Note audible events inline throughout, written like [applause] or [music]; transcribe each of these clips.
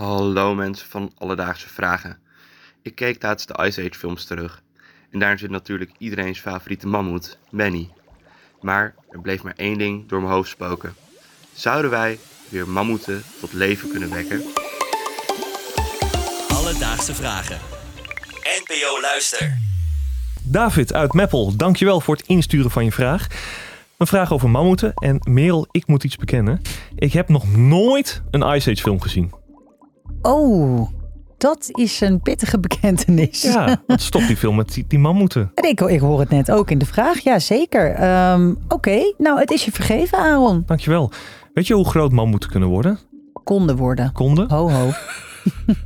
Hallo mensen van Alledaagse Vragen. Ik keek laatst de Ice Age films terug. En daar zit natuurlijk iedereen's favoriete mammoet, Benny. Maar er bleef maar één ding door mijn hoofd spoken. Zouden wij weer mammoeten tot leven kunnen wekken? Alledaagse Vragen. NPO Luister. David uit Meppel, dankjewel voor het insturen van je vraag. Een vraag over mammoeten. En Merel, ik moet iets bekennen. Ik heb nog nooit een Ice Age film gezien. Oh, dat is een pittige bekentenis. Ja, [laughs] wat stopt die film met die, die mammoeten? En ik, ik hoor het net ook in de vraag. Ja, zeker. Ehm, Oké, nou het is je vergeven, Aaron. Dankjewel. Weet je hoe groot mammoeten kunnen worden? Konden worden. Konden? Ho, ho.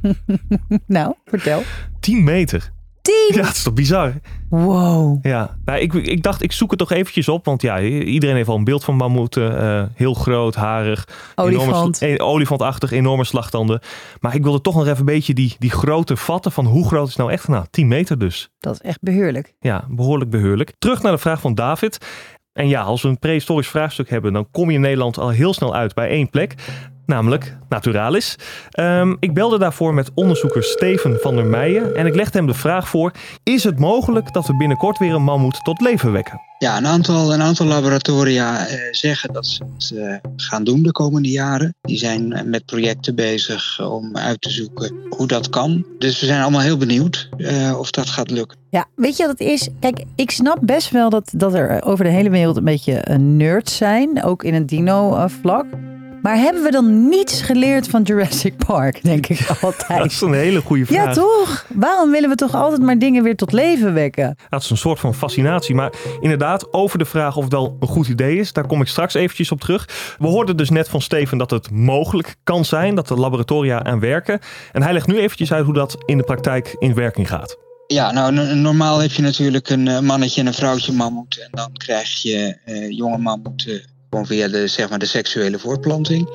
[laughs] nou, vertel. 10 meter. Ja, dat is toch bizar? Wow. Ja, nou, ik, ik dacht, ik zoek het toch eventjes op. Want ja, iedereen heeft al een beeld van mammoeten. eh, heel groot, harig. Olifant. Enorme, sla- eh, olifantachtig, enorme slagtanden. Maar ik wilde toch nog even een beetje die, die grootte vatten. Van hoe groot is nou echt? Nou, 10 meter dus. Dat is echt beheerlijk. Ja, behoorlijk beheerlijk. Terug naar de vraag van David. En ja, als we een prehistorisch vraagstuk hebben, dan kom je in Nederland al heel snel uit bij één plek. Namelijk Naturalis. Ehm, ik belde daarvoor met onderzoeker Steven van der Meijen. En ik legde hem de vraag voor: Is het mogelijk dat we binnenkort weer een mammoet tot leven wekken? Ja, een aantal, een aantal laboratoria eh, zeggen dat ze het eh, gaan doen de komende jaren. Die zijn eh, met projecten bezig om uit te zoeken hoe dat kan. Dus we zijn allemaal heel benieuwd eh, of dat gaat lukken. Ja, weet je wat het is? Kijk, ik snap best wel dat, dat er over de hele wereld een beetje nerds zijn. Ook in het dino-vlak. Maar hebben we dan niets geleerd van Jurassic Park, denk ik [laughs] Dat altijd. is een hele goede vraag. Ja, toch? Waarom willen we toch altijd maar dingen weer tot leven wekken? Dat is een soort van fascinatie. Maar inderdaad, over de vraag of het wel een goed idee is, daar kom ik straks eventjes op terug. We hoorden dus net van Steven dat het mogelijk kan zijn dat de laboratoria aan werken. En hij legt nu eventjes uit hoe dat in de praktijk in werking gaat. Ja, nou normaal heb je natuurlijk een eh, mannetje en een vrouwtje mammoet. En dan krijg je eh, jonge mammoeten gewoon via de, zeg maar, de seksuele voortplanting.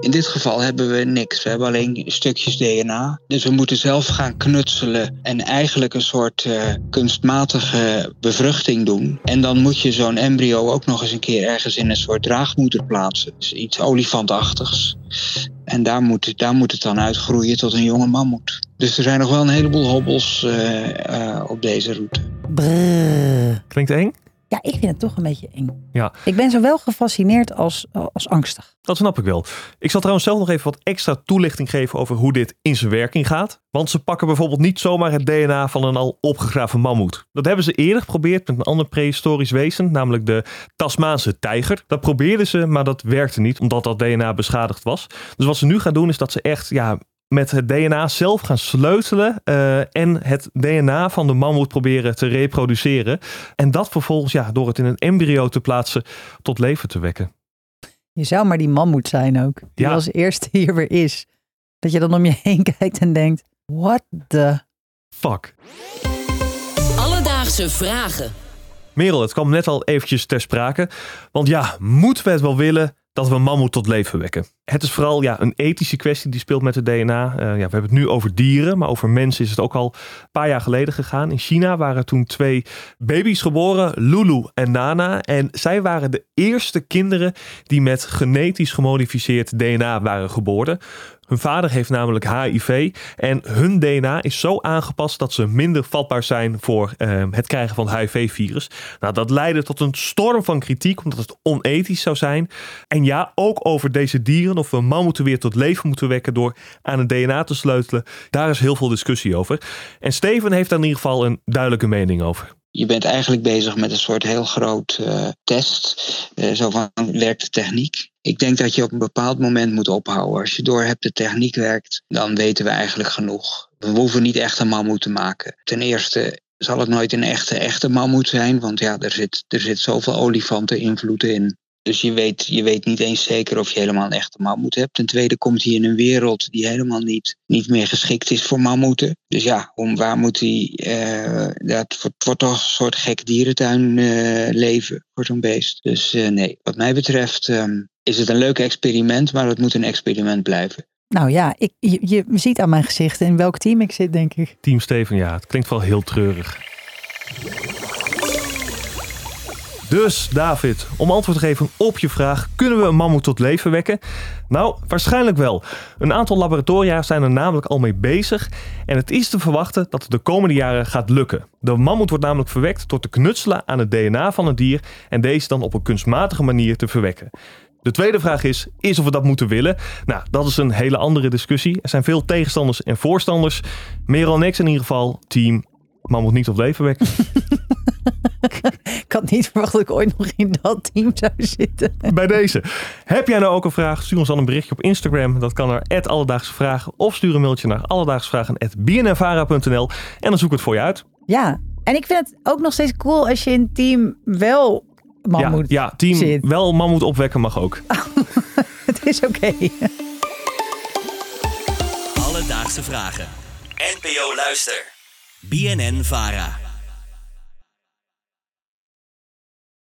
In dit geval hebben we niks. We hebben alleen stukjes DNA. Dus we moeten zelf gaan knutselen en eigenlijk een soort eh, kunstmatige bevruchting doen. En dan moet je zo'n embryo ook nog eens een keer ergens in een soort draagmoeder plaatsen. Dus iets olifantachtigs. En daar moet, daar moet het dan uitgroeien tot een jonge mammoet. Dus er zijn nog wel een heleboel hobbels eh, eh, op deze route. Brrr. Klinkt eng? Ja, ik vind het toch een beetje eng. Ja. Ik ben zowel gefascineerd als, als angstig. Dat snap ik wel. Ik zal trouwens zelf nog even wat extra toelichting geven over hoe dit in zijn werking gaat. Want ze pakken bijvoorbeeld niet zomaar het DNA van een al opgegraven mammoet. Dat hebben ze eerder geprobeerd met een ander prehistorisch wezen, namelijk de Tasmaanse tijger. Dat probeerden ze, maar dat werkte niet, omdat dat DNA beschadigd was. Dus wat ze nu gaan doen is dat ze echt ja, met het DNA zelf gaan sleutelen eh, en het DNA van de mammoet proberen te reproduceren. En dat vervolgens ja, door het in een embryo te plaatsen tot leven te wekken. Je zou maar die mammoet zijn ook. Die Ja. als eerste [laughs] hier weer is. Dat je dan om je heen [laughs] kijkt en denkt, what the... Fuck. Alledaagse Vragen. Merel, het kwam net al eventjes ter sprake. Want ja, moeten we het wel willen dat we een mammoet tot leven wekken? Het is vooral ja, een ethische kwestie die speelt met het DNA. Eh, ja, we hebben het nu over dieren, maar over mensen is het ook al een paar jaar geleden gegaan. In China waren toen twee baby's geboren, Lulu en Nana. En zij waren de eerste kinderen die met genetisch gemodificeerd DNA waren geboren. Hun vader heeft namelijk HIV en hun DNA is zo aangepast dat ze minder vatbaar zijn voor eh, het krijgen van HIV-virus. Nou, dat leidde tot een storm van kritiek omdat het onethisch zou zijn. En ja, ook over deze dieren, of we mammoeten weer tot leven moeten wekken door aan het DNA te sleutelen. Daar is heel veel discussie over. En Steven heeft daar in ieder geval een duidelijke mening over. Je bent eigenlijk bezig met een soort heel groot eh, test. Eh, zo van, werkt de techniek? Ik denk dat je op een bepaald moment moet ophouden. Als je door hebt de techniek werkt, dan weten we eigenlijk genoeg. We hoeven niet echt een mammoet te maken. Ten eerste zal het nooit een echte, echte mammoet zijn. Want ja, er zit, er zit zoveel olifanten invloed in. Dus je weet, je weet niet eens zeker of je helemaal een echte mammoet hebt. Ten tweede komt hij in een wereld die helemaal niet, niet meer geschikt is voor mammoeten. Dus ja, om, waar moet hij... eh, dat wordt, wordt toch een soort gek dierentuin eh, leven voor zo'n beest. Dus eh, nee, wat mij betreft ehm, is het een leuk experiment, maar het moet een experiment blijven. Nou ja, ik, je, je ziet aan mijn gezicht in welk team ik zit, denk ik. Team Steven, ja, het klinkt wel heel treurig. Dus David, om antwoord te geven op je vraag, kunnen we een mammoet tot leven wekken? Nou, waarschijnlijk wel. Een aantal laboratoria zijn er namelijk al mee bezig en het is te verwachten dat het de komende jaren gaat lukken. De mammoet wordt namelijk verwekt door te knutselen aan het DNA van een dier en deze dan op een kunstmatige manier te verwekken. De tweede vraag is, is of we dat moeten willen? Nou, dat is een hele andere discussie. Er zijn veel tegenstanders en voorstanders. Merel en ik in ieder geval team mammoet niet tot leven wekken. [laughs] Ik had niet verwacht dat ik ooit nog in dat team zou zitten. Bij deze. Heb jij nou ook een vraag? Stuur ons dan een berichtje op Instagram. Dat kan naar Alledaagse Vragen. Of stuur een mailtje naar alledaagsvragen.bnnvara.nl en dan zoek ik het voor je uit. Ja, en ik vind het ook nog steeds cool als je in een team wel mammoet ja, ja, team zit. wel mammoet opwekken mag ook. [laughs] Het is oké. Alledaagse vragen. NPO Luister. BNN Vara.